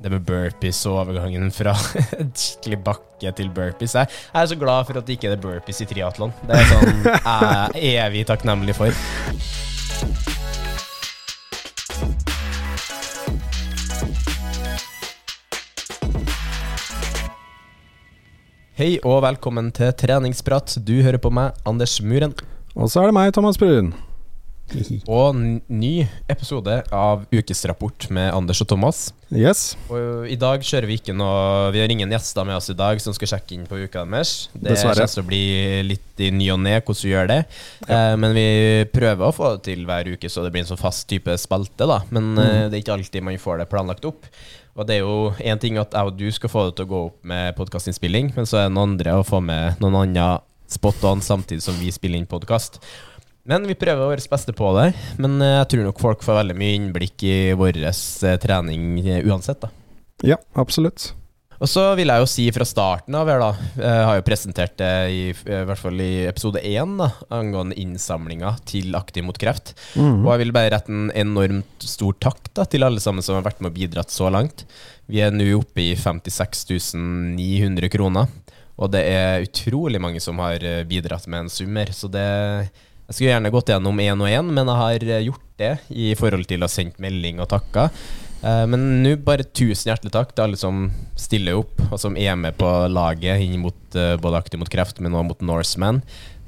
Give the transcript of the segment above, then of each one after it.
Det med burpees og overgangen fra en skikkelig bakke til burpees Jeg jeg er så glad for at det ikke er burpees i triatlon. Det er sånn jeg er evig takknemlig for. Hei og velkommen til treningsprat. Du hører på meg, Anders Muren. Og så er det meg, Thomas Brun. Og ny episode av Ukesrapport med Anders og Thomas. Yes. Og I dag kjører vi ikke noe Vi har ingen gjester med oss i dag som skal sjekke inn på uka deres. Det Dessverre. kommer til å bli litt i ny og ne hvordan vi gjør det. Eh, men vi prøver å få det til hver uke, så det blir en sånn fast type spalte. da Men eh, det er ikke alltid man får det planlagt opp. Og det er jo én ting at jeg og du skal få det til å gå opp med podkastinnspilling, men så er det noen andre å få med noen andre spot on samtidig som vi spiller inn podkast. Men vi prøver vårt beste på det. Men eh, jeg tror nok folk får veldig mye innblikk i vår eh, trening eh, uansett. da Ja, absolutt. og så vil jeg jo si fra starten av her, da Jeg har jo presentert det i, i hvert fall i episode én, angående innsamlinga til Aktiv mot kreft. Og jeg vil bare rette en enormt stor takk da til alle sammen som har vært med og bidratt så langt. Vi er nå oppe i 56 900 kroner. Og det er utrolig mange som har bidratt med en sum her. Så det Jeg skulle gjerne gått gjennom én og én, men jeg har eh, gjort det i forhold til å ha sendt melding og takka. Eh, Men nå bare tusen hjertelig takk til alle som stiller opp, og som er med på laget inn mot eh, både Aktiv mot kreft, men også mot Norseman.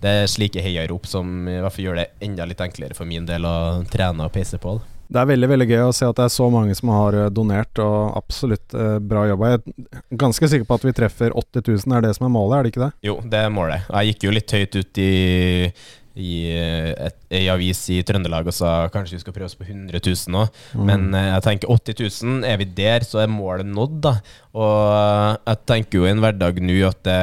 Det er slike heiarop som i hvert fall gjør det enda litt enklere for min del å trene og peise på. det. Det er veldig veldig gøy å se at det er så mange som har donert, og absolutt eh, bra jobba. Jeg er ganske sikker på at vi treffer 80 000, er det som er målet, er det ikke det? Jo, det er målet. Jeg gikk jo litt høyt ut i, i eh, ei avis i Trøndelag og sa kanskje vi skal prøve oss på 100 000 nå. Men eh, jeg tenker 80 000, er vi der, så er målet nådd, da. Og eh, jeg tenker jo i en hverdag nå at det,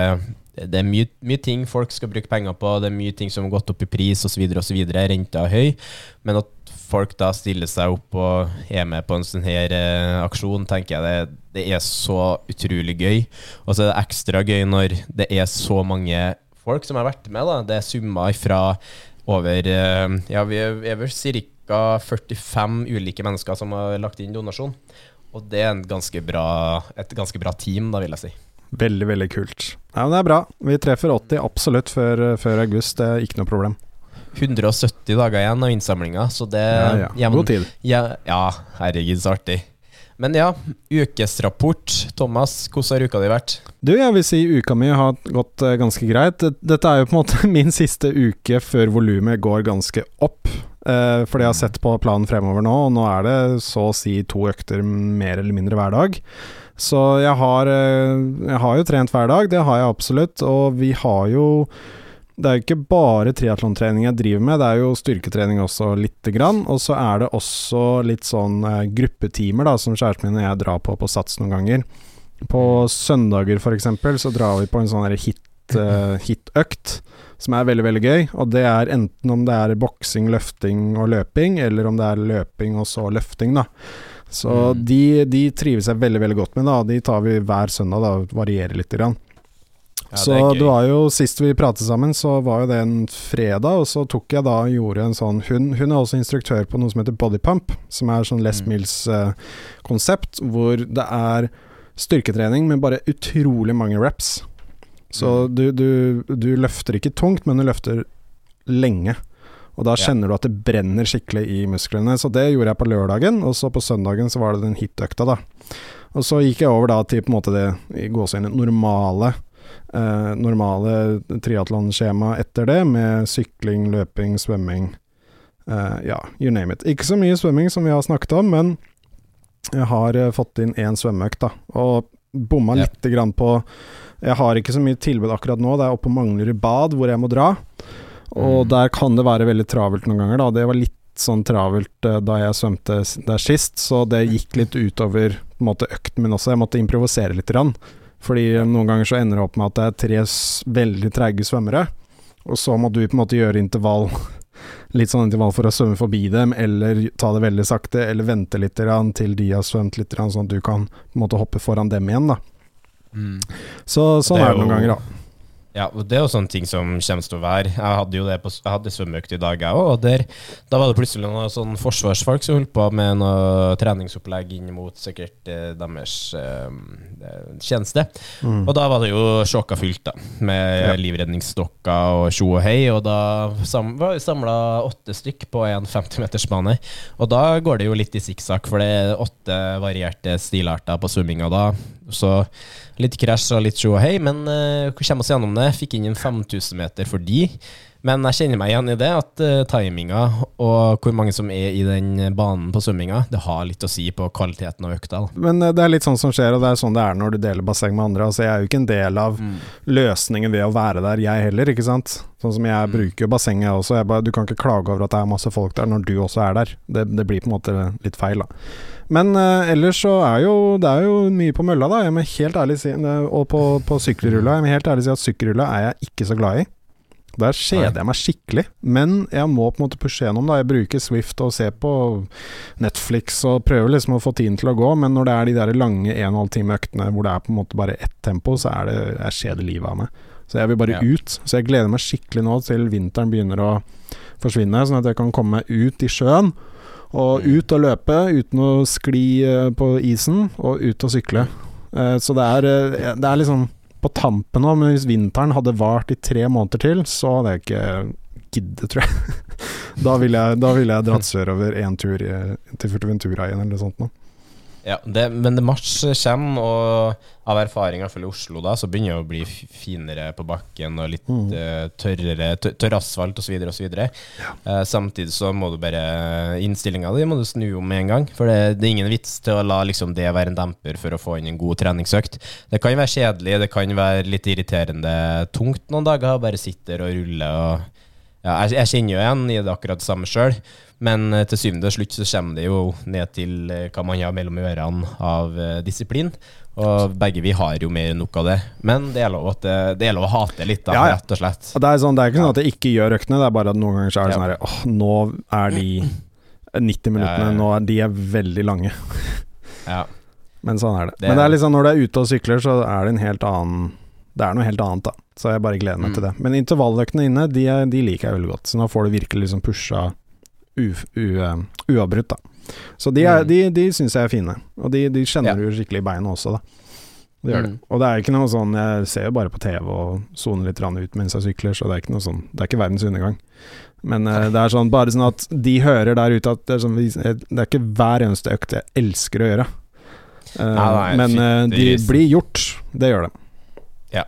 det er mye, mye ting folk skal bruke penger på, det er mye ting som har gått opp i pris osv., osv. Renta er høy. Men at folk da stiller seg opp og er med på en sånn her eh, aksjon, tenker jeg det, det er så utrolig gøy. Og så er det ekstra gøy når det er så mange folk som har vært med. da Det er summa fra over eh, Ja, vi er, vel ca. 45 ulike mennesker som har lagt inn donasjon. Og det er en ganske bra, et ganske bra team, da vil jeg si. Veldig, veldig kult. Ja, men Det er bra. Vi treffer 80 absolutt før, før august, det er ikke noe problem. 170 dager igjen av innsamlinga, så det Ja, ja. God tid. Ja, ja, herregud, så artig. Men ja, ukesrapport. Thomas, hvordan har uka di vært? Du, jeg vil si uka mi har gått eh, ganske greit. Dette er jo på en måte min siste uke før volumet går ganske opp. Eh, fordi jeg har sett på planen fremover nå, og nå er det så å si to økter mer eller mindre hver dag. Så jeg har, eh, jeg har jo trent hver dag, det har jeg absolutt. Og vi har jo Det er jo ikke bare triatlontrening jeg driver med, det er jo styrketrening også lite grann. Og så er det også litt sånn eh, gruppetimer da, som kjæresten min og jeg drar på på Sats noen ganger. På søndager f.eks. så drar vi på en sånn eh, hit-økt som er veldig, veldig gøy. Og det er enten om det er boksing, løfting og løping, eller om det er løping og så løfting, da. Så Mm. de, de trives jeg veldig, veldig godt med, da. De tar vi hver søndag, da. Varierer lite grann. Ja, så det det var jo sist vi pratet sammen, så var jo det en fredag, og så tok jeg da og gjorde en sånn Hun, hun er også instruktør på noe som heter Body Pump, som er sånn Les Mm. Mills-konsept, hvor det er styrketrening med bare utrolig mange reps. Så Mm. du, du, du løfter ikke tungt, men du løfter lenge. Og da Ja. kjenner du at det brenner skikkelig i musklene. Så det gjorde jeg på lørdagen, og så på søndagen så var det den hit-økta, da. Og så gikk jeg over da til på en måte det i gåseøyne normale eh, normale triatlonskjema etter det, med sykling, løping, svømming. eh, ja, you name it. Ikke så mye svømming som vi har snakket om, men jeg har eh, fått inn én svømmeøkt, da. Og bomma Ja. lite grann på Jeg har ikke så mye tilbud akkurat nå. Det er oppe på Manglerud bad hvor jeg må dra. Og Mm. der kan det være veldig travelt noen ganger, da. Det var litt sånn travelt eh, da jeg svømte der sist, så det gikk litt utover på en måte økten min også. Jeg måtte improvisere litt. Grann. Fordi noen ganger så ender det opp med at det er tre veldig treige svømmere, og så må du på en måte gjøre intervall Litt sånn intervall for å svømme forbi dem, eller ta det veldig sakte, eller vente litt til de har svømt litt, sånn at du kan på en måte hoppe foran dem igjen, da. Mm. Så sånn Det er er det noen ganger, da. Ja, det er jo sånne ting som kommer til å være. Jeg hadde jo det på, jeg hadde svømmeøkt i dag, jeg òg, da var det plutselig noen sånn forsvarsfolk som holdt på med noe treningsopplegg inn mot sikkert eh, deres eh, eh, tjeneste. Mm. Og da var det jo sjokka fullt, da, med Ja. livredningsstokker og tjo og hei. Og da sam, var vi samla åtte stykk på en 50-metersbane. Og da går det jo litt i sikksakk, for det er åtte varierte stilarter på svømminga da. Så litt krasj og litt tjo og hei, men uh, kommer oss gjennom det. Fikk inn en 5000 meter for de. Men jeg kjenner meg igjen i det, at uh, timinga og hvor mange som er i den banen på svømminga, det har litt å si på kvaliteten av økta. da. Men eh, det er litt sånn som skjer, og det er sånn det er når du deler basseng med andre. Altså, jeg er jo ikke en del av løsningen ved å være der, jeg heller, ikke sant. Sånn som jeg Mm. bruker bassenget også. Bare, du kan ikke klage over at det er masse folk der når du også er der. Det, det blir på en måte litt feil, da. Men uh, ellers så er jo det er jo mye på mølla, da. Jeg må helt ærlig si eh, Og på, på sykkelrulla. Jeg må helt ærlig si at sykkelrulla er jeg ikke så glad i. Der kjeder jeg meg skikkelig, men jeg må på en måte pushe gjennom. da Jeg bruker Swift og ser på Netflix og prøver liksom å få tiden til å gå, men når det er de der lange 1 12 time øktene hvor det er på en måte bare ett tempo, så er det jeg kjeder livet av meg. Så jeg vil bare Ja. ut. Så jeg gleder meg skikkelig nå til vinteren begynner å forsvinne, sånn at jeg kan komme meg ut i sjøen. Og Mm. ut og løpe uten å skli eh, på isen, og ut og sykle. Eh, Så det er, eh, det er liksom på tampen nå, men hvis vinteren hadde vart i tre måneder til, så hadde jeg ikke giddet, tror jeg. Da ville jeg, da ville jeg dratt sørover én tur til Furtuventura igjen, eller noe sånt noe. Ja, det, men det mars kommer, og av erfaring i Oslo da, så begynner det å bli finere på bakken og litt Mm. uh, tørrere, tør, tørr asfalt osv. Ja. Uh, samtidig så må du bare Innstillinga di må du snu om med en gang. For det, det er ingen vits til å la liksom, det være en demper for å få inn en god treningsøkt. Det kan være kjedelig, det kan være litt irriterende tungt noen dager, bare sitter og ruller og ja, jeg, jeg kjenner jo igjen i det akkurat det samme sjøl, men eh, til syvende og slutt så kommer det jo ned til eh, hva man har mellom ørene av eh, disiplin. Og begge vi har jo mer enn nok av det. Men det er lov, at det, er lov å hate litt, da, Ja, ja. rett og slett. Og det, er sånn, det er ikke sånn at jeg ikke gjør øktene, det er bare at noen ganger så er det sånn her Åh, nå er de 90 minuttene, nå er de er veldig lange. Ja. Men sånn er det. Det Men det er liksom når du er ute og sykler, så er det en helt annen Det er noe helt annet, da. Så jeg bare gleder meg Mm. til det. Men intervalløktene inne, de, er- de liker jeg veldig godt. Så nå får du virkelig liksom pusha u, u, eh, uavbrutt, da. Så de, er, Mm. de, de syns jeg er fine. Og de, de kjenner Ja. du skikkelig i beina også, da. Det gjør det. Mm. Og det er ikke noe sånn Jeg ser jo bare på TV og soner litt ut mens jeg sykler, så det er ikke noe sånn Det er ikke verdens undergang. Men uh, det er sånn bare sånn at de hører der ute at det er, sånn, det er ikke hver eneste økt jeg elsker å gjøre. Uh, Nei, nei, men eh, de blir gjort. Det gjør de.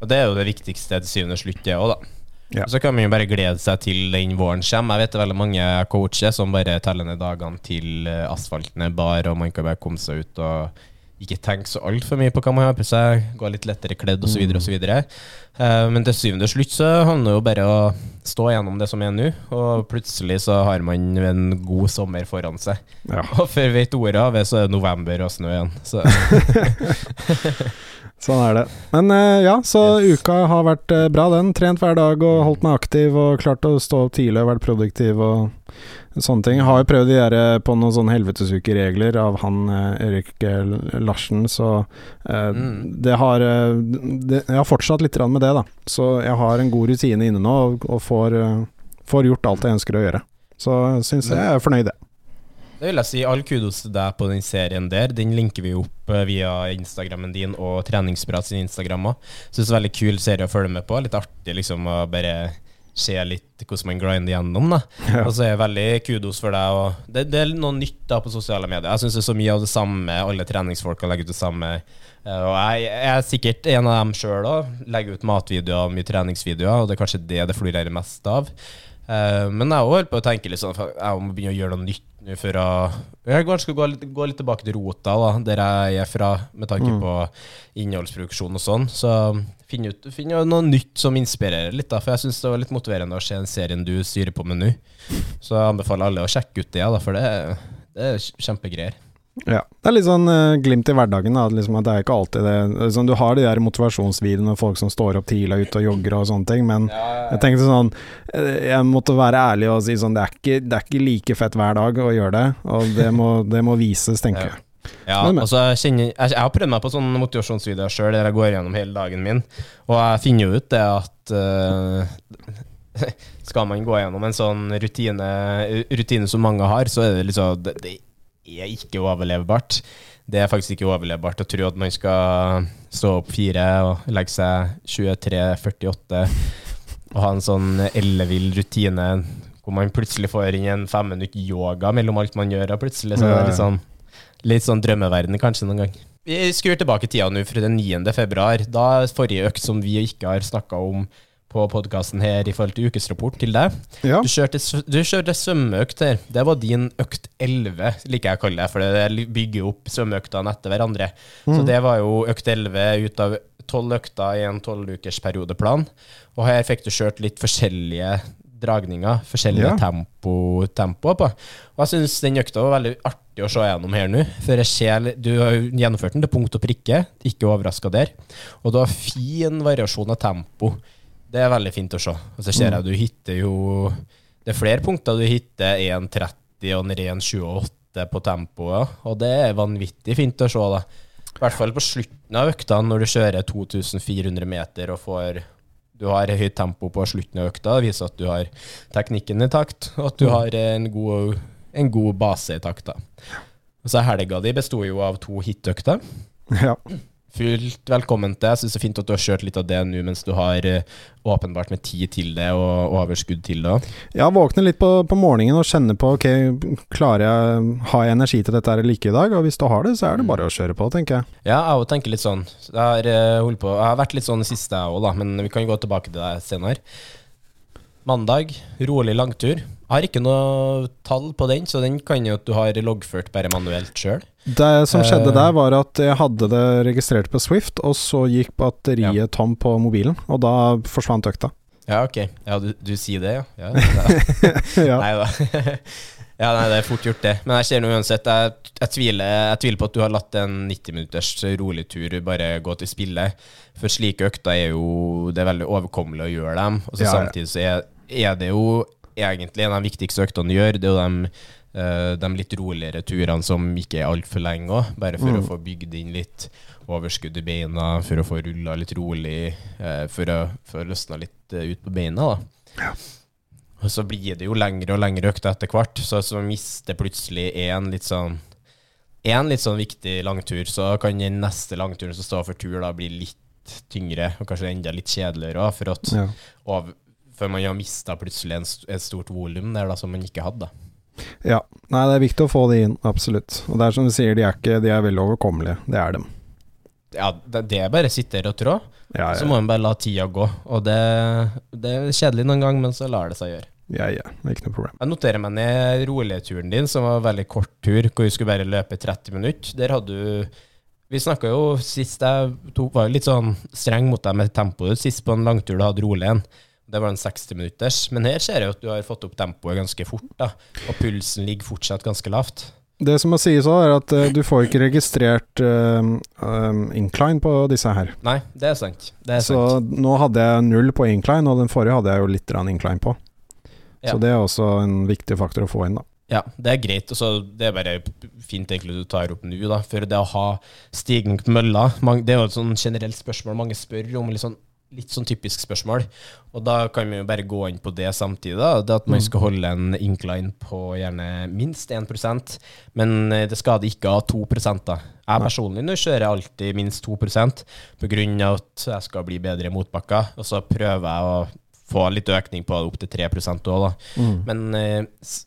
Og det er jo det viktigste til syvende og slutt, det òg, da. Ja. Så kan man jo bare glede seg til den våren kommer. Jeg vet det er veldig mange coacher som bare teller ned dagene til eh, asfalten er bar, og man kan bare komme seg ut og ikke tenke så altfor mye på hva man har på seg, gå litt lettere kledd osv. Mm. osv. Uh, men til syvende og slutt så handler det jo bare å stå gjennom det som er nå, og plutselig så har man en god sommer foran seg. Ja. Og før vi vet ordet av det, så er det november og snø igjen. Så Sånn er det. Men eh, ja, så Yes. uka har vært eh, bra, den. Trent hver dag og holdt meg aktiv og klart å stå opp tidlig og vært produktiv og sånne ting. Har jo prøvd der eh, på noen sånne helvetesukeregler av han eh, Erik Larsen, så eh, Mm. det har det, Jeg har fortsatt litt med det, da. Så jeg har en god rutine inne nå og, og får, får gjort alt jeg ønsker å gjøre. Så syns jeg er fornøyd, det. Det vil jeg si all kudos til deg på den serien der. Den linker vi opp eh, via Instagrammen din og Treningsprat sin Instagram òg. Syns det en veldig kul serie å følge med på. Litt artig liksom å bare se litt hvordan man grinder gjennom. da Ja. Og så er det veldig kudos for deg. Og det, det er noe nytt da på sosiale medier. Jeg syns det er så mye av det samme. Alle treningsfolka legger ut det samme. Eh, Og jeg, jeg er sikkert en av dem sjøl òg. Legger ut matvideoer og mye treningsvideoer, og det er kanskje det det florerer mest av. Eh, men jeg holder på å tenke litt sånn Jeg må begynne å gjøre noe nytt nå for å Jeg kanskje skal gå, litt- gå litt tilbake til rota, da, der jeg er fra, med tanke på innholdsproduksjon og sånn. Så finn ut finn jo noe nytt som inspirerer litt, da. For jeg syns det var litt motiverende å se den serien du styrer på med nå. Så jeg anbefaler alle å sjekke ut det, da, for det, det er kjempegreier. Ja. Det er litt sånn uh, glimt i hverdagen. Da. Liksom at det er ikke alltid det liksom, Du har de der motivasjonsvideoene, folk som står opp tidlig og ute og jogger og sånne ting, men jeg tenkte sånn eh, Jeg måtte være ærlig og si sånn Det er ikke, det er ikke like fett hver dag å gjøre det, og det må, det må vises, tenker jeg. Ja, altså jeg, og kjenner, jeg, jeg har prøvd meg på sånne motivasjonsvideoer sjøl, der jeg går gjennom hele dagen min, og jeg finner jo ut det at uh, Skal man gå gjennom en sånn rutine, rutine som mange har, så er det liksom Det, det er ikke overlevbart. Det er faktisk ikke overlevbart å tro at man skal stå opp fire og legge seg 23.48 og ha en sånn ellevill rutine hvor man plutselig får inn en fem minutter yoga mellom alt man gjør, og plutselig så er det litt sånn Litt sånn drømmeverden kanskje noen gang. Vi skrur tilbake tida nå fra den 9. februar. Da forrige økt som vi ikke har snakka om på podkasten her i forhold til ukesrapport til deg. Ja. Du kjørte, du kjørte svømmeøkt her. Det var din økt 11, liker jeg å kalle det, for det bygger opp svømmeøktene etter hverandre. Så det var jo økt 11 ut av tolv økter i en tolvukersperiodeplan. Og her fikk du kjørt litt forskjellige dragninger, forskjellige Ja. tempo, tempoer på. Og jeg syns den økta var veldig artig å se gjennom her nå. For jeg ser, du har gjennomført den til punkt og prikke, ikke overraska der. Og du har fin variasjon av tempo. Det er veldig fint å se. Og så ser jeg du hitter jo Det er flere punkter du hitter 1,30 og en ren 28 på tempoet, og det er vanvittig fint å se, da. I hvert fall på slutten av økta, når du kjører 2400 meter og får du har høyt tempo på slutten av økta, det viser at du har teknikken i takt, og at du har en god, en god base i takt. da. Og så Helga di besto jo av to hitøkter. ja. Fullt velkommen til. Jeg syns det er fint at du har kjørt litt av det nå mens du har eh, åpenbart med tid til det og overskudd til det. Ja, våkne litt på, på morgenen og kjenne på Ok, klarer jeg Har jeg energi til dette her eller ikke i dag? Og hvis du har det, så er det bare å kjøre på, tenker jeg. Ja, jeg òg tenker litt sånn. Jeg har, eh, jeg har vært litt sånn det siste, jeg òg, da, men vi kan gå tilbake til det senere. Mandag, rolig langtur. Jeg har ikke noe tall på den, så den kan jo at du har loggført bare manuelt sjøl. Det som skjedde Eh. der, var at jeg hadde det registrert på Swift, og så gikk batteriet tom på mobilen, og da forsvant økta. Ja, ok. Ja, du, du sier det, ja? ja, ja. ja. Nei da. ja, nei, det er fort gjort, det. Men jeg ser nå uansett jeg, jeg, tviler, jeg tviler på at du har latt en 90 minutters rolig tur bare gå til spille. For slike økter er jo Det er veldig overkommelig å gjøre dem. Og så Ja, ja. samtidig så er, er det jo egentlig en av de viktigste øktene du gjør. Det er jo de, eh, de litt roligere turene som ikke er altfor lenge òg. Bare for Mm. å få bygd inn litt overskudd i beina, for å få rulla litt rolig, eh, for å få løsna litt eh, ut på beina. da og så blir det jo lengre og lengre økter etter hvert, så så mister plutselig én litt sånn En litt sånn viktig langtur, så kan den neste langturen som står for tur, da bli litt tyngre, og kanskje enda litt kjedeligere òg, for at Ja. og, for man har mista plutselig en, et stort volum der da, som man ikke hadde. ja. Nei, det er viktig å få det inn, absolutt. Og det er som du sier, de er, ikke, de er veldig overkommelige. Det er dem. Ja, det, det er bare å sitte her og trå, Ja, så må man bare la tida gå. Og det, det er kjedelig noen gang, men så lar det seg gjøre. ja, ja. Det er ikke noe problem. Jeg noterer meg ned roligturen din, som var en veldig kort tur, hvor du skulle bare løpe 30 minutter. Der hadde du Vi snakka jo sist jeg tok, var jo litt sånn streng mot deg med tempoet sist på en langtur du hadde rolig en. Det var en 60 minutters. Men her ser jeg jo at du har fått opp tempoet ganske fort, da. Og pulsen ligger fortsatt ganske lavt. Det som må sies òg, er at uh, du får ikke registrert uh, um, incline på disse her. Nei, det er sant. Det er Så sant. nå hadde jeg null på incline, og den forrige hadde jeg jo litt incline på. Ja. Så det er også en viktig faktor å få inn, da. Ja, det er greit. og så det er bare fint egentlig du tar opp nå, da. For det å ha stigning på mølla Det er jo et sånn generelt spørsmål mange spør om. litt sånn Litt sånn typisk spørsmål. Og da kan vi jo bare gå inn på det samtidig. da, det At man skal holde en incline på gjerne minst 1% men eh, det skal ikke ikke ha 2% da. Jeg personlig nå kjører jeg alltid minst 2% på grunn av at jeg skal bli bedre i motbakka. Og så prøver jeg å få litt økning på opptil opp til 3 òg, da. Men eh,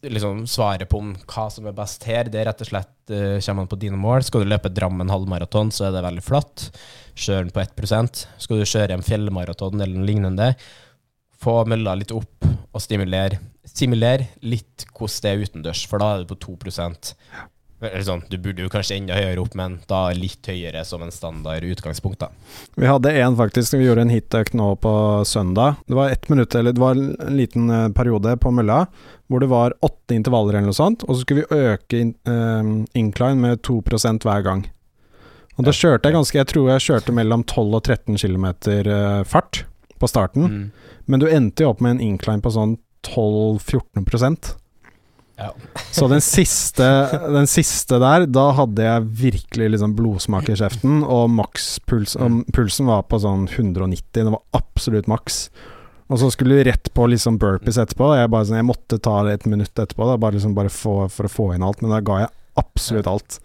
liksom, svaret på om hva som er best her, det er rett og slett eh, kommer an på dine mål. Skal du løpe Drammen halvmaraton, så er det veldig flatt. Kjør den på 1% Skal du kjøre en fjellmaraton eller noe lignende, få mølla litt opp og stimulere. Simulere litt hvordan det er utendørs, for da er det på 2 eller sånn, Du burde jo kanskje enda høyere opp, men da litt høyere som en standard utgangspunkt. da. Vi hadde en faktisk, vi gjorde en hitøkt nå på søndag. Det var ett minutt, eller det var en liten eh, periode på mølla hvor det var åtte intervaller eller noe sånt, og så skulle vi øke in, eh, incline med 2 hver gang. Og da kjørte jeg ganske Jeg tror jeg kjørte mellom 12 og 13 km eh, fart på starten, Mm. men du endte jo opp med en incline på sånn 12-14 Ja. Så den siste, den siste der, da hadde jeg virkelig liksom blodsmak i kjeften, og makspulsen Pulsen var på sånn 190, det var absolutt maks. Og så skulle vi rett på liksom burpees etterpå. Jeg, bare, sånn, jeg måtte ta det et minutt etterpå, da, bare, liksom, bare få, for å få inn alt, men da ga jeg absolutt alt.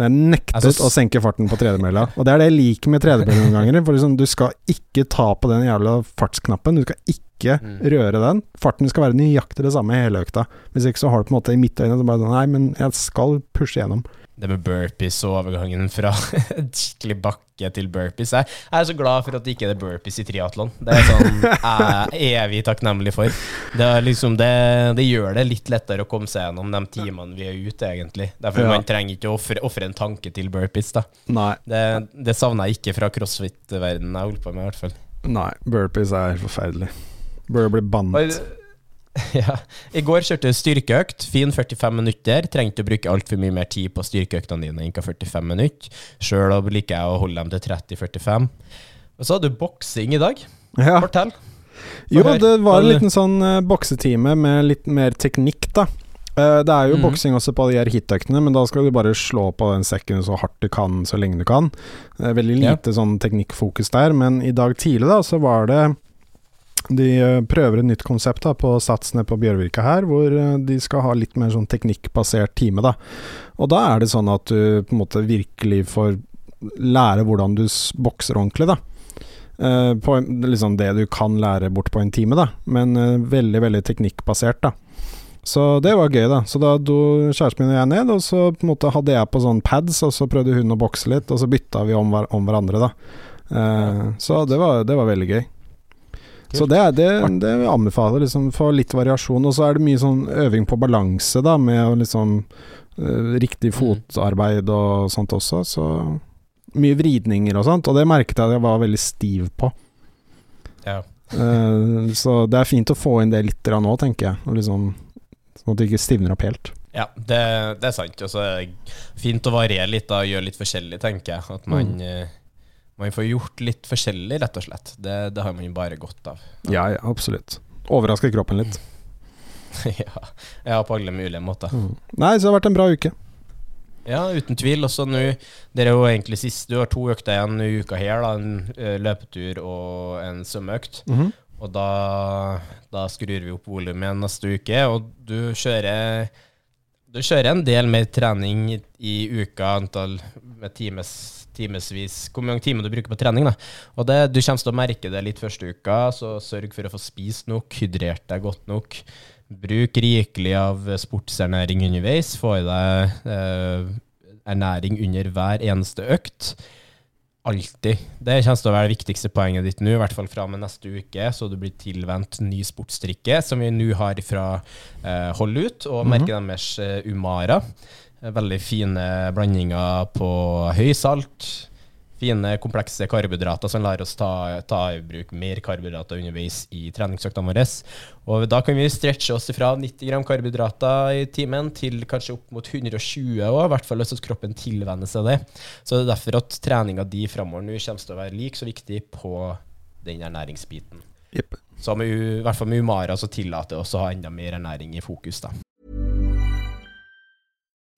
Jeg nektet altså, å senke farten på tredemølla. Og det er det jeg liker med tredemølla noen ganger. For liksom, du skal ikke ta på den jævla fartsknappen. Du skal ikke Mm. røre den. Farten skal være nøyaktig det samme i hele økta. Hvis ikke så har du på en måte i midtøynet så bare sånn Nei, men jeg skal pushe gjennom. det med burpees og overgangen fra skikkelig bakke til burpees. Jeg er så glad for at det ikke er burpees i triatlon. Det er sånn jeg er evig takknemlig for. Det, er liksom det, det gjør det litt lettere å komme seg gjennom de timene vi er ute, egentlig. Derfor Ja. Man trenger ikke å ofre, ofre en tanke til burpees. da Nei. Det, det savner jeg ikke fra crossfit-verdenen jeg holdt på med, i hvert fall. Nei, burpees er forferdelig. Bør bli bannet. Ja. I går kjørte styrkeøkt. Fin 45 minutter. Trengte å bruke altfor mye mer tid på styrkeøktene dine enn 45 minutter. Sjøl liker jeg å holde dem til 30-45. Og så hadde du boksing i dag. Ja. Fortell. Jo, det var en liten sånn uh, boksetime med litt mer teknikk, da. Eh, det er jo mm. boksing også på de her hitøktene, men da skal du bare slå på den sekken så hardt du kan, så lenge du kan. Veldig Ja. lite sånn teknikkfokus der, men i dag tidlig da, så var det De eh, prøver et nytt konsept da på satsene på Bjørvika her, hvor eh, de skal ha litt mer sånn teknikkbasert time, da. Og da er det sånn at du på en måte virkelig får lære hvordan du bokser ordentlig, da. Eh, på liksom det du kan lære bort på en time, da. Men eh, veldig, veldig teknikkbasert, da. Så det var gøy, da. Så da dro kjæresten min og jeg ned, og så på en måte hadde jeg på sånn pads, og så prøvde hun å bokse litt, og så bytta vi om, hver, om hverandre, da. Eh, så det var, det var veldig gøy. Så det, er- det, det anbefaler liksom, få litt variasjon. Og så er det mye sånn øving på balanse, da, med liksom uh, riktig fotarbeid og sånt også. Så mye vridninger og sånt, og det merket jeg at jeg var veldig stiv på. Ja. uh, så det er fint å få inn det litt nå, tenker jeg. Liksom, sånn at det ikke stivner opp helt. Ja, det, det er sant. Og så er det fint å variere litt da, og gjøre litt forskjellig, tenker jeg. At man, eh, man får gjort litt forskjellig, rett og slett. Det, det har man jo bare godt av. Ja, ja, absolutt. Overrasker kroppen litt. ja. ja, på alle mulige måter. Mm. Nei, så det har vært en bra uke. Ja, uten tvil. Også nå Det er jo egentlig sist Du har to økter igjen i uka her. da En eh, løpetur og en svømmeøkt. Mhm. Og da, da skrur vi opp volumet igjen neste uke. Og du kjører Du kjører en del mer trening i, i uka, antall med times, timesvis Hvor mange timer du bruker på trening. da Og det, Du kommer til å merke det litt første uka, så sørg for å få spist nok, hydrert deg godt nok. Bruk rikelig av sportsernæring underveis. Få i deg eh, ernæring under hver eneste økt. Alltid. Det kommer til å være det viktigste poenget ditt nå, i hvert fall fra og med neste uke, så du blir tilvendt ny sportsdrikke, som vi nå har fra eh, Hold Ut, og merket deres eh, Umara. Eh, Veldig fine blandinger på høy salt, fine, komplekse karbohydrater som lar oss ta, ta i bruk mer karbohydrater underveis i treningsøktene våre. Og da kan vi stretche oss fra 90 gram karbohydrater i timen til kanskje opp mot 120 òg, i hvert fall hvis kroppen tilvenner seg det. Så det er derfor at treninga di framover nå kommer til å være like så viktig på den ernæringsbiten. Yep. Så med, i hvert fall med Umara så tillater det oss å ha enda mer ernæring i fokus, da.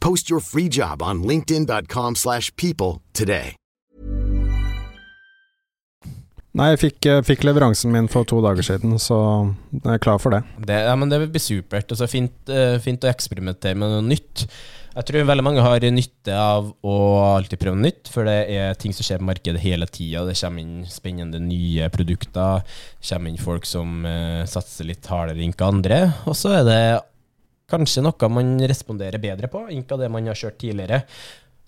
Post your free job on linkedin.com/people slash people today. Nei, jeg fikk, fikk leveransen min for to dager siden, så jeg er klar for det. Det, ja, men det blir supert. Altså, fint, eh, fint å eksperimentere med noe nytt. Jeg tror veldig mange har nytte av å alltid prøve noe nytt, for det er ting som skjer på markedet hele tida. Det kommer inn spennende nye produkter, det kommer inn folk som eh, satser litt hardere enn andre. Og så er det kanskje noe man responderer bedre på enn det man har kjørt tidligere.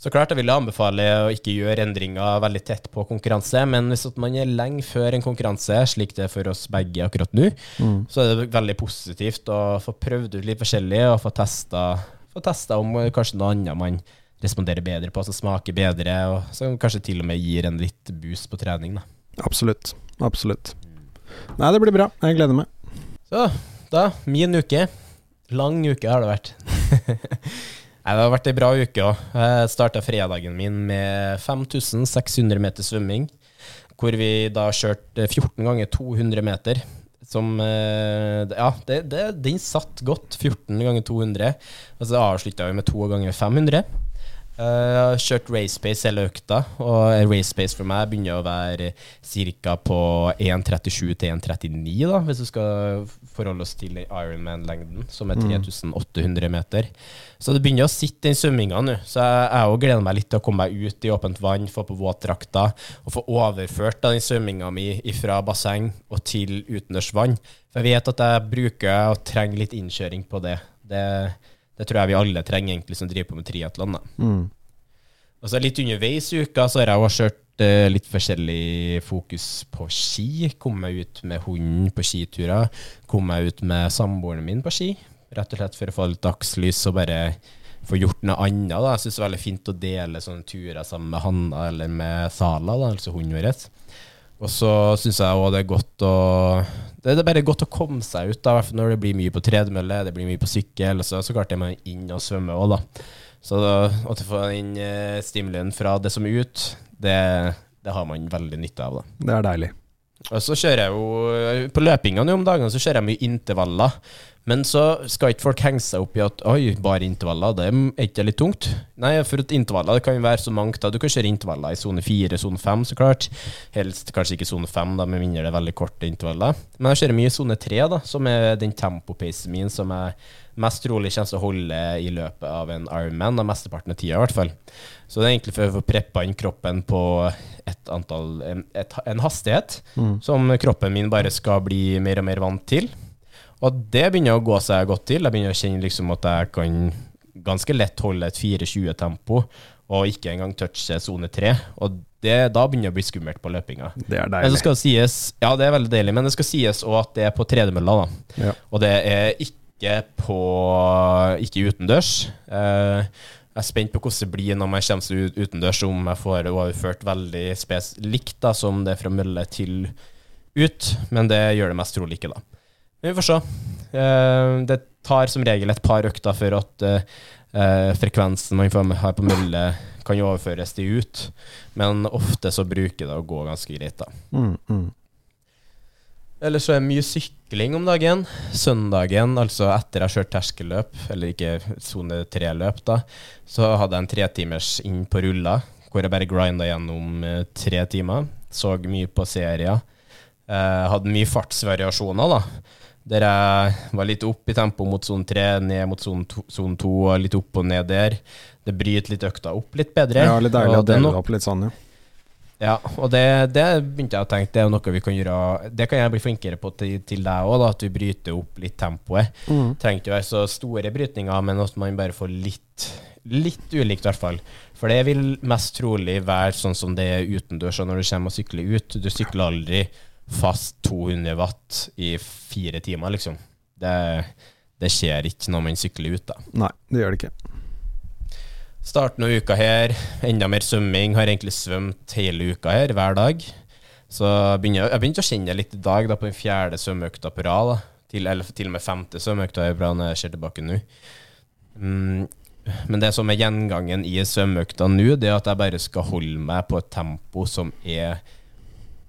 Så klart jeg vil anbefale å ikke gjøre endringer veldig tett på konkurranse, men hvis man er lenge før en konkurranse, slik det er for oss begge akkurat nå, så er det veldig positivt å få prøvd ut litt forskjellig og få testa, få testa om kanskje noe annet man responderer bedre på, som smaker bedre, og som kanskje til og med gir en litt boost på trening. Da. Absolutt. Absolutt. Nei, det blir bra. Jeg gleder meg. Så da, min uke. Lang uke har det vært. Nei, det har vært ei bra uke òg. Jeg starta fredagen min med 5600 meter svømming. Hvor vi da kjørte 14 ganger 200 meter. Som eh, Ja, det, det, den satt godt. 14 ganger 200. Og så avslutta vi med 2 ganger 500. Eh, Jeg har kjørt race pace hele økta, og race pace for meg begynner å være ca. på 1,37 til 1,39, da, hvis du skal forholde oss til Ironman-lengden, som er 3800 meter. Så det begynner å sitte den svømminga nå. Så jeg, jeg gleder meg litt til å komme meg ut i åpent vann, få på våtdrakta, og få overført da, den svømminga mi fra basseng og til utendørs vann. For jeg vet at jeg bruker og trenger litt innkjøring på det. Det, det tror jeg vi alle trenger, egentlig, som driver på med triatlon. Mm. Og så litt underveis i uka så har jeg også kjørt eh, litt forskjellig fokus på ski. Kom meg ut med hunden på skiturer. Kom meg ut med samboeren min på ski. Rett og slett for å få litt dagslys og bare få gjort noe annet. da. Jeg syns det er veldig fint å dele sånne turer sammen med Hanna eller med Sala, da, altså hunden vår. Og så syns jeg òg det er godt å Det er bare godt å komme seg ut, da, hvert fall når det blir mye på tredemølle, det blir mye på sykkel. Så, så klart er man inn og svømmer òg, da. Så da, at du får den eh, stimulien fra det som er ut, det, det har man veldig nytte av. da. Det er deilig. Og så kjører jeg jo På løpingene om dagene så kjører jeg mye intervaller. Men så skal ikke folk henge seg opp i at Oi, bare intervaller, det er ikke litt tungt? Nei, for at intervaller det kan jo være så mangt. da Du kan kjøre intervaller i sone 4, sone 5, så klart. Helst kanskje ikke sone 5, da, med mindre det er veldig korte intervaller. Men jeg kjører mye i sone 3, da, som er den tempopacen min som jeg mest trolig kommer til å holde i løpet av en Ironman, av mesteparten av tida i hvert fall. Så det er egentlig for å få preppa inn kroppen på et antall, en, et, en hastighet som kroppen min bare skal bli mer og mer vant til. Og det begynner å gå seg godt til. Jeg begynner å kjenne liksom at jeg kan ganske lett holde et 4.20-tempo, og ikke engang touche sone 3. Og det, da begynner det å bli skummelt på løpinga. Det er Men det deilig. skal sies Ja, det er veldig deilig, men det skal sies òg at det er på tredemølla, da. Ja. Og det er ikke på Ikke utendørs. Eh, jeg er spent på hvordan det blir når jeg kommer seg ut utendørs, om jeg får overført veldig spes likt da, som det er fra mølle til ut. Men det gjør det mest trolig ikke, da. Vi får se. Eh, det tar som regel et par økter før at eh, eh, frekvensen man får her på mølle, kan overføres til ut. Men ofte så bruker det å gå ganske greit, da. Mm, mm. Ellers så er det mye sykling om dagen. Søndagen, altså etter jeg har kjørt terskelløp, eller ikke sone tre-løp, da, så hadde jeg en tretimers inn på rulla, hvor jeg bare grinda gjennom tre timer. Så mye på serier. Eh, hadde mye fartsvariasjoner, da. Der jeg var litt opp i tempo mot sone tre, ned mot sone to, zone to, og litt opp og ned der. Det bryter litt økta opp litt bedre. Ja, litt deilig å det dele opp litt sånn, ja. ja, og det, det begynte jeg å tenke, det er noe vi kan gjøre Det kan jeg bli flinkere på til, til deg òg, at vi bryter opp litt tempoet. Mm. Trenger ikke være så store brytninger, men at man bare får litt Litt ulikt, i hvert fall. For det vil mest trolig være sånn som det er utendørs og når du kommer og sykler ut. Du sykler aldri fast 200 watt i fire timer, liksom. Det, det skjer ikke når man sykler ut, da. Nei, det gjør det ikke. Starten av uka her, enda mer svømming. Har egentlig svømt hele uka her, hver dag. Så begynner, jeg begynte å kjenne litt i dag, da, på den fjerde svømmeøkta på rad. Til, eller til og med femte svømmeøkta er bra når jeg ser tilbake nå. Mm, men det som er gjengangen i svømmeøkta nå, det er at jeg bare skal holde meg på et tempo som er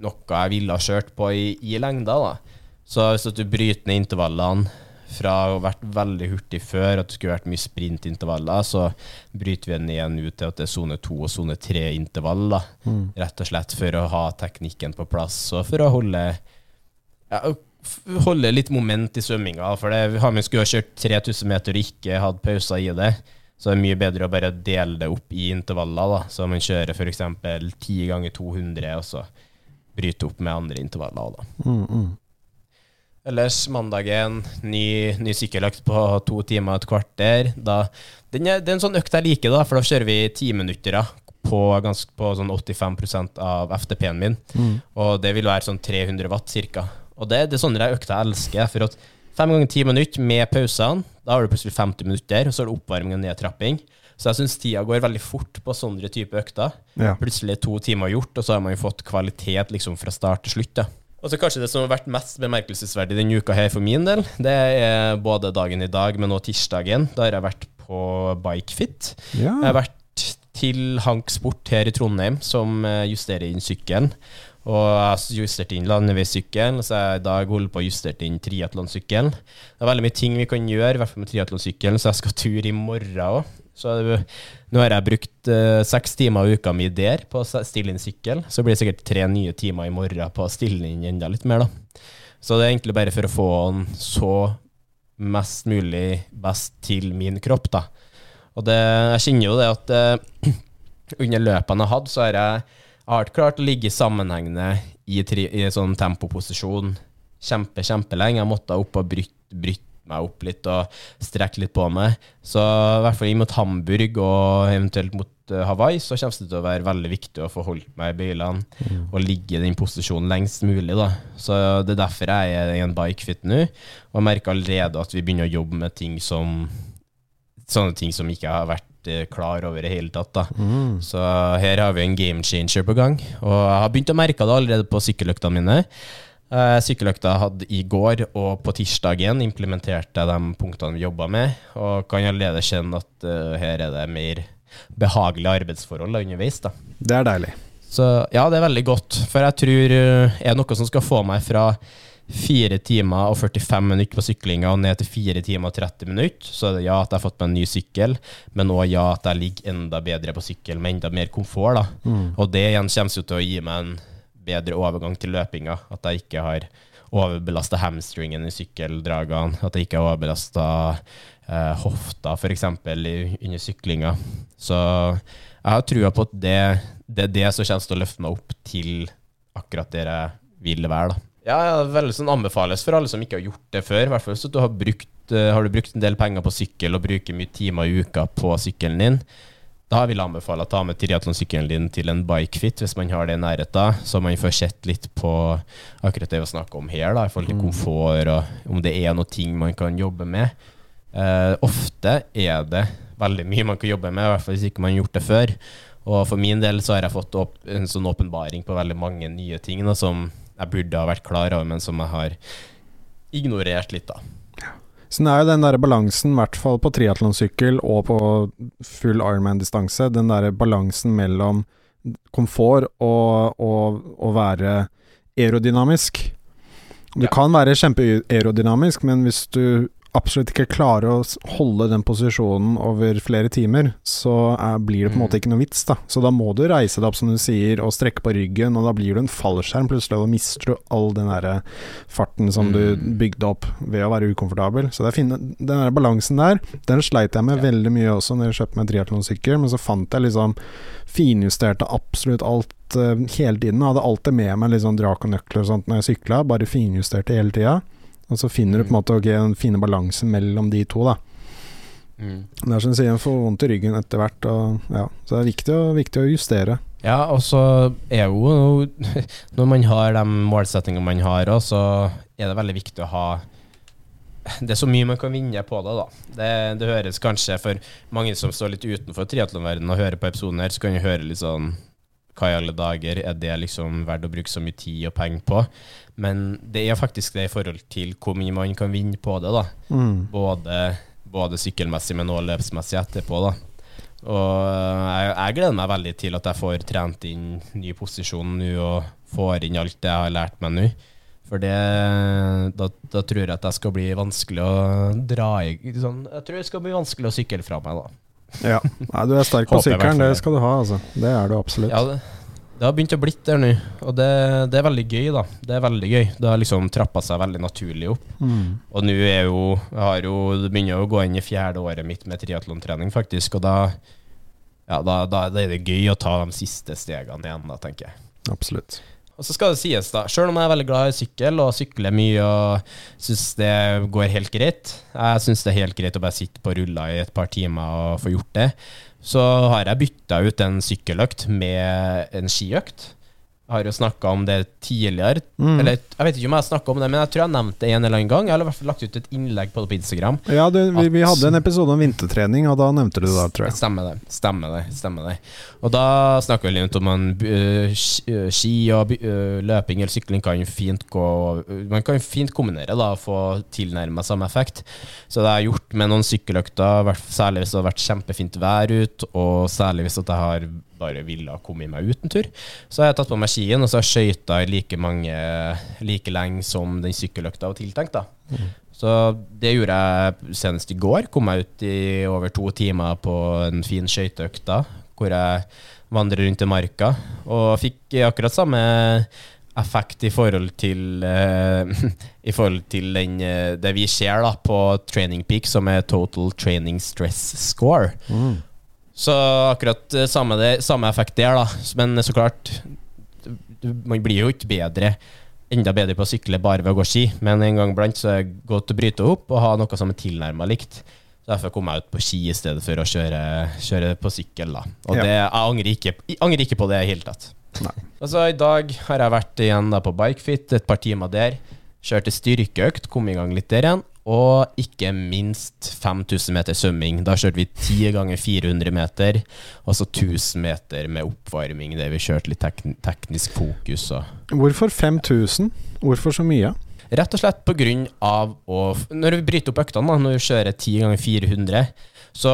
noe jeg ville ha kjørt på i, i lengda. da. Så hvis du bryter ned intervallene fra å ha vært veldig hurtig før, at det skulle vært mye sprintintervaller, så bryter vi den igjen ut til at det er sone to og sone tre-intervall. da. Rett og slett for å ha teknikken på plass, og for å holde ja, holde litt moment i svømminga. For det, har man skulle ha kjørt 3000 meter og ikke hatt pauser i det, så er det mye bedre å bare dele det opp i intervaller. da. Så man kjører f.eks. 10 ganger 200, og så bryte opp med andre intervaller. da. Mm, mm. Ellers mandagen, ny, ny sykkeløkt på to timer og et kvarter. Da, den er, det er en sånn økt jeg liker, da, for da kjører vi ti minutter da, på, ganske, på sånn 85% av FTP-en min. Og det vil være sånn 300 watt ca. Og det, det er sånne økter jeg elsker. For at fem ganger ti minutter med pausene, da har du plutselig 50 minutter, og så er det oppvarming og nedtrapping. Så jeg syns tida går veldig fort på sånne type økter. Ja. Plutselig to timer gjort, og så har man jo fått kvalitet liksom fra start til slutt. da. Og så kanskje det som har vært mest bemerkelsesverdig denne uka her for min del, det er både dagen i dag, men også tirsdagen. Da har jeg vært på Bikefit. ja. Jeg har vært til Hank Sport her i Trondheim, som eh, justerer inn sykkelen. Og jeg har justert inn landeveissykkelen, så jeg i dag holder på å justere inn triatlonsykkelen. Det er veldig mye ting vi kan gjøre, i hvert fall med triatlonsykkelen, så jeg skal tur i morgen òg. Så nå har jeg brukt uh, seks timer av uka mi der på å stille inn sykkel. Så blir det sikkert tre nye timer i morgen på å stille inn enda litt mer, da. Så det er egentlig bare for å få den så mest mulig best til min kropp, da. Og det, jeg kjenner jo det at uh, under løpene jeg har hatt, så har jeg, jeg klart å ligge sammenhengende i, tri, i sånn tempoposisjon kjempe, kjempelenge. Jeg måtte opp og bryte, brytt meg opp litt og strekke litt på meg. Så i hvert fall inn mot Hamburg og eventuelt mot eh, Hawaii, så kommer det til å være veldig viktig å få holdt meg i bøylene og ligge i den posisjonen lengst mulig. da. Så det er derfor jeg er i en bikefit nå, og jeg merker allerede at vi begynner å jobbe med ting som sånne ting som ikke har vært eh, klar over i hele tatt. da. Så her har vi en game changer på gang. Og jeg har begynt å merke det allerede på sykkeløktene mine. Eh, Sykkeløkta hadde i går, og på tirsdagen implementerte de punktene vi jobba med. Og kan allerede kjenne at eh, her er det mer behagelige arbeidsforhold underveis. da. Det er deilig. Så ja, det er veldig godt. For jeg tror eh, er noe som skal få meg fra 4 timer og 45 minutter på syklinga og ned til 4 timer og 30 minutter, så ja at jeg har fått meg en ny sykkel, men òg ja at jeg ligger enda bedre på sykkel med enda mer komfort. da. Og det igjen kommer jo til å gi meg en bedre overgang til løpinga. At jeg ikke har overbelasta hamstringen i sykkeldragene, at jeg ikke har overbelasta eh, hofta f.eks. under syklinga. Så jeg har trua på at det, det er det som kommer til å løfte meg opp til akkurat der jeg vil være. da. Ja, veldig sånn anbefales for alle som ikke har gjort det før. I hvert fall hvis du har brukt, eh, har du brukt en del penger på sykkel og bruker mye timer i uka på sykkelen din. Da vil jeg anbefale å ta med triatlonsykkelen din til en bikefit hvis man har det i nærheten, så man får sett litt på akkurat det vi snakker om her, da, i forhold til komfort og om det er noe ting man kan jobbe med. Eh, ofte er det veldig mye man kan jobbe med, i hvert fall hvis ikke man har gjort det før. Og for min del så har jeg fått opp, en sånn åpenbaring på veldig mange nye ting da, som jeg burde ha vært klar over, men som jeg har ignorert litt, da. Så det er jo den der balansen, i hvert fall på triatlonsykkel og på full Ironman-distanse, den der balansen mellom komfort og å være aerodynamisk. Du Ja. kan være kjempeaerodynamisk, men hvis du absolutt ikke klarer å holde den posisjonen over flere timer, så er, blir det på en Mm. måte ikke noe vits, da. Så da må du reise deg opp, som du sier, og strekke på ryggen, og da blir du en fallskjerm plutselig, og da mister du all den derre farten som du Mm. bygde opp ved å være ukomfortabel. Så det finne, den der balansen der, den sleit jeg med Ja. veldig mye også når jeg kjøpte meg triatlonsykkel, men så fant jeg liksom finjusterte absolutt alt eh, hele tiden. Jeg hadde alltid med meg litt sånn drakonøkler og sånt når jeg sykla, bare finjusterte hele tida. Og så finner du på en måte okay, den fine balansen mellom de to, da. Mm. Det er som du sier, en får vondt i ryggen etter hvert, og ja. Så det er viktig, å- viktig å justere. Ja, og så er jo Når man har de målsettingene man har så er det veldig viktig å ha Det er så mye man kan vinne på det, da. Det, det høres kanskje for mange som står litt utenfor triatlonverdenen og hører på episoden her, så kan du høre litt sånn Hva i alle dager er det liksom verdt å bruke så mye tid og penger på? Men det er faktisk det i forhold til hvor mye man kan vinne på det, da. Mm. Både, både sykkelmessig, men også løpsmessig etterpå. da Og jeg, jeg gleder meg veldig til at jeg får trent inn ny posisjon nå, og får inn alt det jeg har lært meg nå. For det, da, da tror jeg at det skal bli vanskelig å dra i sånn, Jeg tror det skal bli vanskelig å sykle fra meg, da. Ja. Nei, du er sterk på sykkelen, det det. skal du ha, altså. Det er du absolutt. Ja, det, det har begynt å blitt der nå, og det, det er veldig gøy, da. Det er veldig gøy. Det har liksom trappa seg veldig naturlig opp. Mm. Og nå er jo, jeg har jo Det begynner jo å gå inn i fjerde året mitt med triatlontrening, faktisk. Og da, ja, da, da, da er det gøy å ta de siste stegene igjen, da, tenker jeg. Absolutt. Og så skal det sies, da, sjøl om jeg er veldig glad i sykkel og sykler mye og syns det går helt greit Jeg syns det er helt greit å bare sitte på ruller i et par timer og få gjort det. Så har jeg bytta ut en sykkeløkt med en skiøkt. Har jo snakka om det tidligere. Mm. Eller jeg vet ikke om jeg har snakka om det, men jeg tror jeg har nevnt det en eller annen gang. Jeg har i hvert fall lagt ut et innlegg på det på Instagram. Ja, du, vi, vi hadde en episode om vintertrening, og da nevnte du det tror jeg. Stemmer det. Stemmer det. stemmer det Og da snakker vi litt om en uh, ski og øh, løping eller sykling kan fint gå Man kan fint kombinere da og få tilnærma samme effekt. Så det har jeg gjort med noen sykkeløkter, særlig hvis det har vært kjempefint vær ut, og særlig hvis at jeg har bare ville komme meg ut en tur. Så har jeg tatt på meg skien, og så har jeg skøyta like mange like lenge som den sykkeløkta var tiltenkt. da så det gjorde jeg senest i går. Kom meg ut i over to timer på en fin skøyteøkt hvor jeg vandrer rundt i marka. Og fikk akkurat samme effekt i forhold til uh, I forhold til den, uh, det vi ser da på Training Peak, som er Total Training Stress Score. Mm. Så akkurat eh, samme, det, samme effekt der, da. Men så klart Man blir jo ikke bedre enda bedre på å sykle bare ved å gå ski, men en gang blant så er det godt å bryte opp og ha noe som er tilnærma likt. Så Derfor kom jeg ut på ski i stedet for å kjøre, kjøre på sykkel. da Og Ja. det, jeg, angrer ikke, angrer ikke på det i det hele tatt. Nei. Altså I dag har jeg vært igjen da på Bikefit, et par timer der. Kjørte styrkeøkt, kom i gang litt der igjen. Og ikke minst 5000 meter svømming. Da kjørte vi 10 ganger 400 meter, og så 1000 meter med oppvarming der vi kjørte litt tek teknisk fokus. Og Hvorfor 5000? Hvorfor så mye? Rett og slett på av å Når vi bryter opp øktene, da, når vi kjører 10 ganger 400, så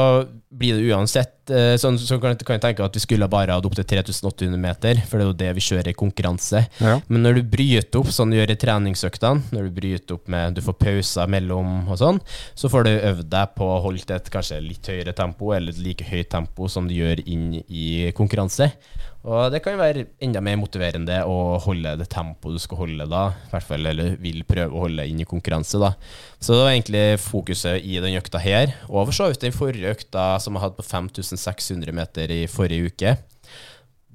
blir det uansett eh, Sånn så kan jeg tenke at vi skulle bare hatt opp til 3800 meter, for det er jo det vi kjører i konkurranse. Ja. Men når du bryter opp sånn du gjør i treningsøktene, når du bryter opp med Du får pauser mellom og sånn, så får du øvd deg på å holde et kanskje litt høyere tempo, eller et like høyt tempo som du gjør inn i konkurranse. Og det kan være enda mer motiverende å holde det tempoet du skal holde da, i hvert fall, eller vil prøve å holde inn i konkurranse, da. Så det var egentlig fokuset i den økta her, og for så vidt den forrige økta som jeg hadde på 5600 meter i forrige uke.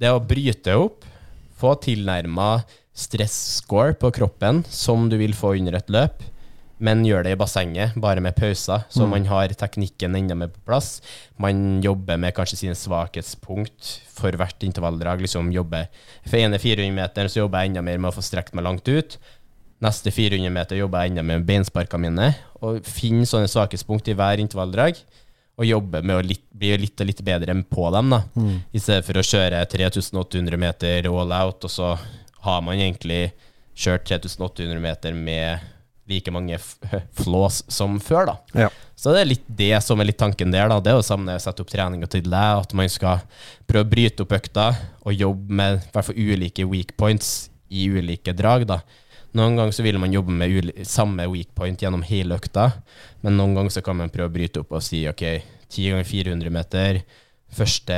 Det å bryte opp, få tilnærma stress-score på kroppen som du vil få under et løp, men gjør det i bassenget, bare med pauser, så man har teknikken enda mer på plass. Man jobber med kanskje sine svakhetspunkt for hvert intervalldrag. liksom jobber For ene 400-meteren så jobber jeg enda mer med å få strekt meg langt ut. Neste 400 meter jobber jeg enda mer med beinsparkene mine, og finner sånne svakhetspunkt i hver intervalldrag. Og jobbe med å litt, bli litt og litt bedre på dem, da. I stedet for å kjøre 3800 meter all out, og så har man egentlig kjørt 3800 meter med like mange flås som før, da. Ja. Så det er litt det som er litt tanken der, da. Det er jo samme å sette opp treninga til deg, at man skal prøve å bryte opp økta og jobbe med i hvert fall ulike weak points i ulike drag, da. Noen ganger så vil man jobbe med samme weak point gjennom hele økta, men noen ganger så kan man prøve å bryte opp og si ok, 10 ganger 400 meter, første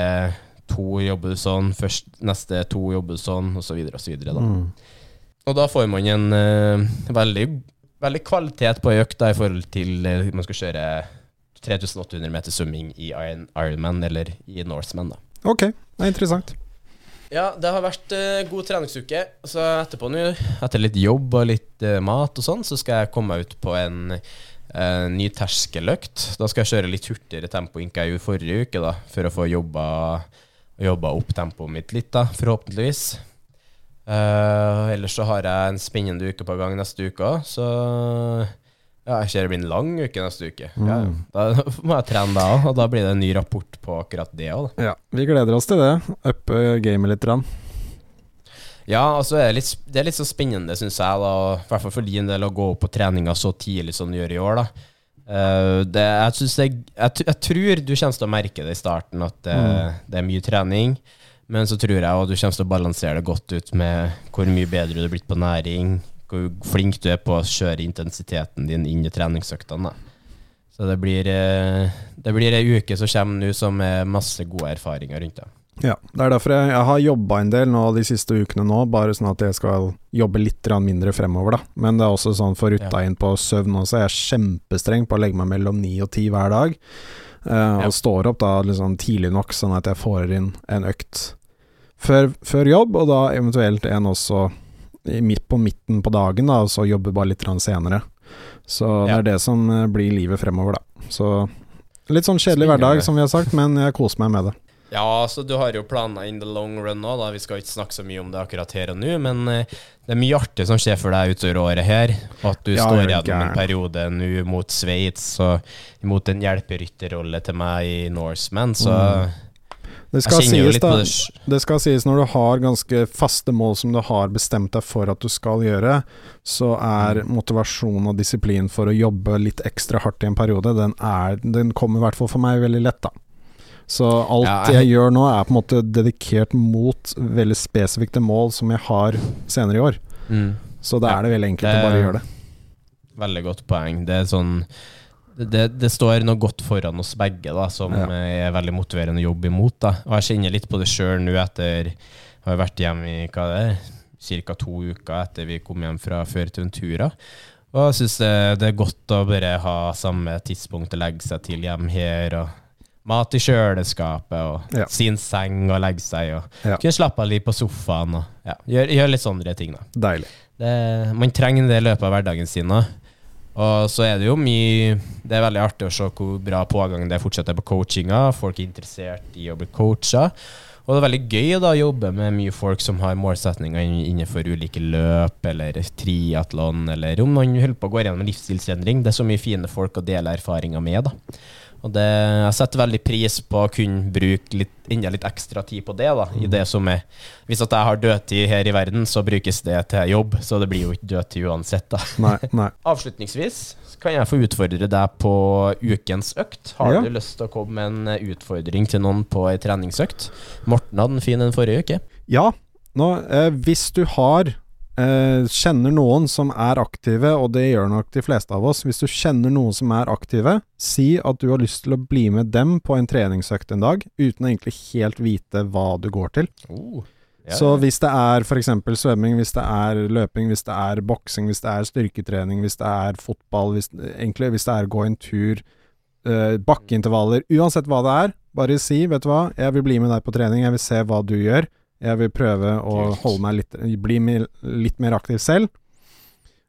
to jobber du sånn, først, neste to jobber du sånn, og så videre og så videre. Da. Mm. Og da får man en uh, veldig, veldig kvalitet på ei økt da, i forhold til eh, man skal kjøre 3800 meter summing i Iron, Ironman eller i Norseman. da. Ok, det er interessant. Ja, det har vært eh, god treningsuke. Så etterpå nå, etter litt jobb og litt eh, mat og sånn, så skal jeg komme meg ut på en eh, ny terskeløkt. Da skal jeg kjøre litt hurtigere tempo enn jeg gjorde forrige uke, da, for å få jobba, jobba opp tempoet mitt litt, da, forhåpentligvis. Eh, ellers så har jeg en spennende uke på gang neste uke òg, så ja, jeg ser det blir en lang uke neste uke. Ja, Mm. da må jeg trene da òg, og da blir det en ny rapport på akkurat det òg. Ja, vi gleder oss til det. Uppe gamet litt. Rann. Ja, altså det er litt, det er litt så spennende, syns jeg, da, i hvert fall for din del, å gå opp på treninga så tidlig som du gjør i år. da. Uh, det, jeg, jeg, jeg, jeg tror du kommer til å merke det i starten, at det, det er mye trening. Men så tror jeg at du kommer til å balansere det godt ut med hvor mye bedre du er blitt på næring, hvor flink du er på å kjøre intensiteten din inn i treningsøktene. Så det blir, eh, det blir ei uke som kommer nå som er masse gode erfaringer rundt det. Ja, det er derfor jeg, jeg har jobba en del nå de siste ukene nå, bare sånn at jeg skal jobbe litt mindre fremover, da. Men det er også sånn for rutta inn på søvn også, jeg er kjempestreng på å legge meg mellom ni og ti hver dag. Eh, Ja. Og står opp da liksom tidlig nok, sånn at jeg får inn en økt før, før jobb, og da eventuelt en også midt på midten på dagen, da, og så jobbe bare litt senere. Så det er det som eh, blir livet fremover, da. Så litt sånn kjedelig hverdag, som vi har sagt, men jeg koser meg med det. Ja, så du har jo planer in the long run nå, da. Vi skal ikke snakke så mye om det akkurat her og nå, men eh, det er mye artig som skjer for deg utover året her. At du Ja, står gjennom en periode nå mot Sveits og mot en hjelperytterrolle til meg i Norseman, så Mm. Det skal, sies, da, det det skal sies når du har ganske faste mål som du har bestemt deg for at du skal gjøre, så er Mm. motivasjon og disiplin for å jobbe litt ekstra hardt i en periode, den, er, den kommer i hvert fall for meg veldig lett, da. Så alt Ja, jeg jeg- gjør nå, er på en måte dedikert mot veldig spesifikke mål som jeg har senere i år. mm. Så da Ja, er det veldig enkelt det- å bare gjøre det. Veldig godt poeng. Det er sånn det, det står noe godt foran oss begge da, som Ja. er veldig motiverende å jobbe imot. Da. Og jeg kjenner litt på det sjøl nå etter jeg Har vært hjemme i hva det er, ca. to uker etter vi kom hjem fra Fuerteventura. Og jeg syns det, det er godt å bare ha samme tidspunkt å legge seg til hjem her. og Mat i kjøleskapet, og Ja. sin seng å legge seg. Og Ja. Kunne slappe av litt på sofaen. Og, ja, gjør, gjør litt sånne ting. da Deilig. det, man trenger det i løpet av hverdagen sin. da. Og så er det jo mye Det er veldig artig å se hvor bra pågang det fortsatt er på coachinga. Folk er interessert i å bli coacha. Og det er veldig gøy da, å jobbe med mye folk som har målsetninger innenfor ulike løp, eller triatlon, eller om man holder på å gå gjennom en livsstilsendring. Det er så mye fine folk å dele erfaringer med. da. Og det, jeg setter veldig pris på å kunne bruke litt, enda litt ekstra tid på det. da, i det som er, Hvis at jeg har dødtid her i verden, så brukes det til jobb, så det blir jo ikke dødtid uansett. da. Nei, nei. Avslutningsvis kan jeg få utfordre deg på ukens økt. Har Ja. du lyst til å komme med en eh, utfordring til noen på ei treningsøkt? Morten hadde en fin en forrige uke. Ja, nå, eh, hvis du har eh, Kjenner noen som er aktive, og det gjør nok de fleste av oss Hvis du kjenner noen som er aktive, si at du har lyst til å bli med dem på en treningsøkt en dag, uten å egentlig helt vite hva du går til. Oh, ja, Så hvis det er f.eks. svømming, hvis det er løping, hvis det er boksing, hvis det er styrketrening, hvis det er fotball, hvis, egentlig hvis det er gå en tur, eh, bakkeintervaller, uansett hva det er, bare si 'vet du hva, jeg vil bli med deg på trening, jeg vil se hva du gjør', jeg vil prøve å holde meg litt, bli litt mer aktiv selv'.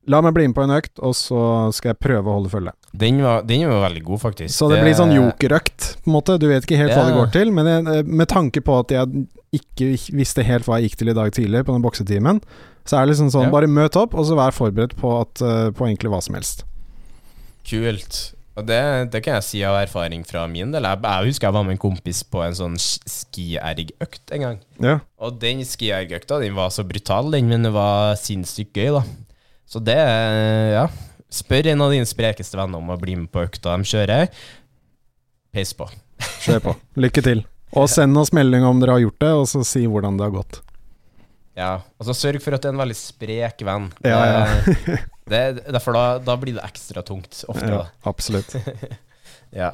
La meg bli med på en økt, og så skal jeg prøve å holde følge. Den var, den var veldig god, faktisk. Så det blir sånn jokerøkt, på en måte. Du vet ikke helt hva det går til, men jeg, med tanke på at jeg ikke visste helt hva jeg gikk til i dag tidlig på den boksetimen, så er det liksom sånn Ja. bare møt opp, og så vær forberedt på, at, eh, på egentlig hva som helst. Kult. Og det, det kan jeg si av erfaring fra min del. Jeg, jeg husker jeg var med en kompis på en sånn sk- skiergøkt en gang. Ja. Og den skiergøkta den var så brutal, den, men det var sinnssykt gøy, da. Så det Ja. Spør en av dine sprekeste venner om å bli med på økta de kjører. Peis på. Kjør på. Lykke til. Og send oss melding om dere har gjort det, og så si hvordan det har gått. Ja, altså Sørg for at du er en veldig sprek venn. Ja, ja. Det, det, derfor da, da blir det ekstra tungt ofte. Ja, absolutt. Ja.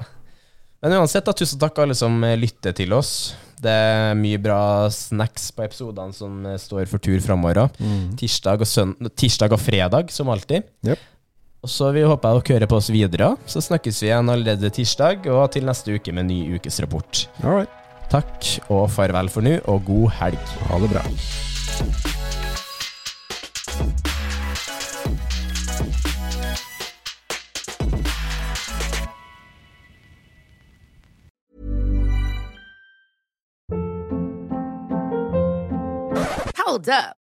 Men uansett, da, tusen takk alle som eh, lytter til oss. Det er mye bra snacks på episodene som eh, står for tur framover. Mm. Tirsdag, tirsdag og fredag, som alltid. Yep. Og så vi håper dere hører på oss videre. Så snakkes vi igjen allerede tirsdag, og til neste uke med ny ukesrapport. All right. Takk og farvel for nå, og god helg. Ha det bra. Hold up.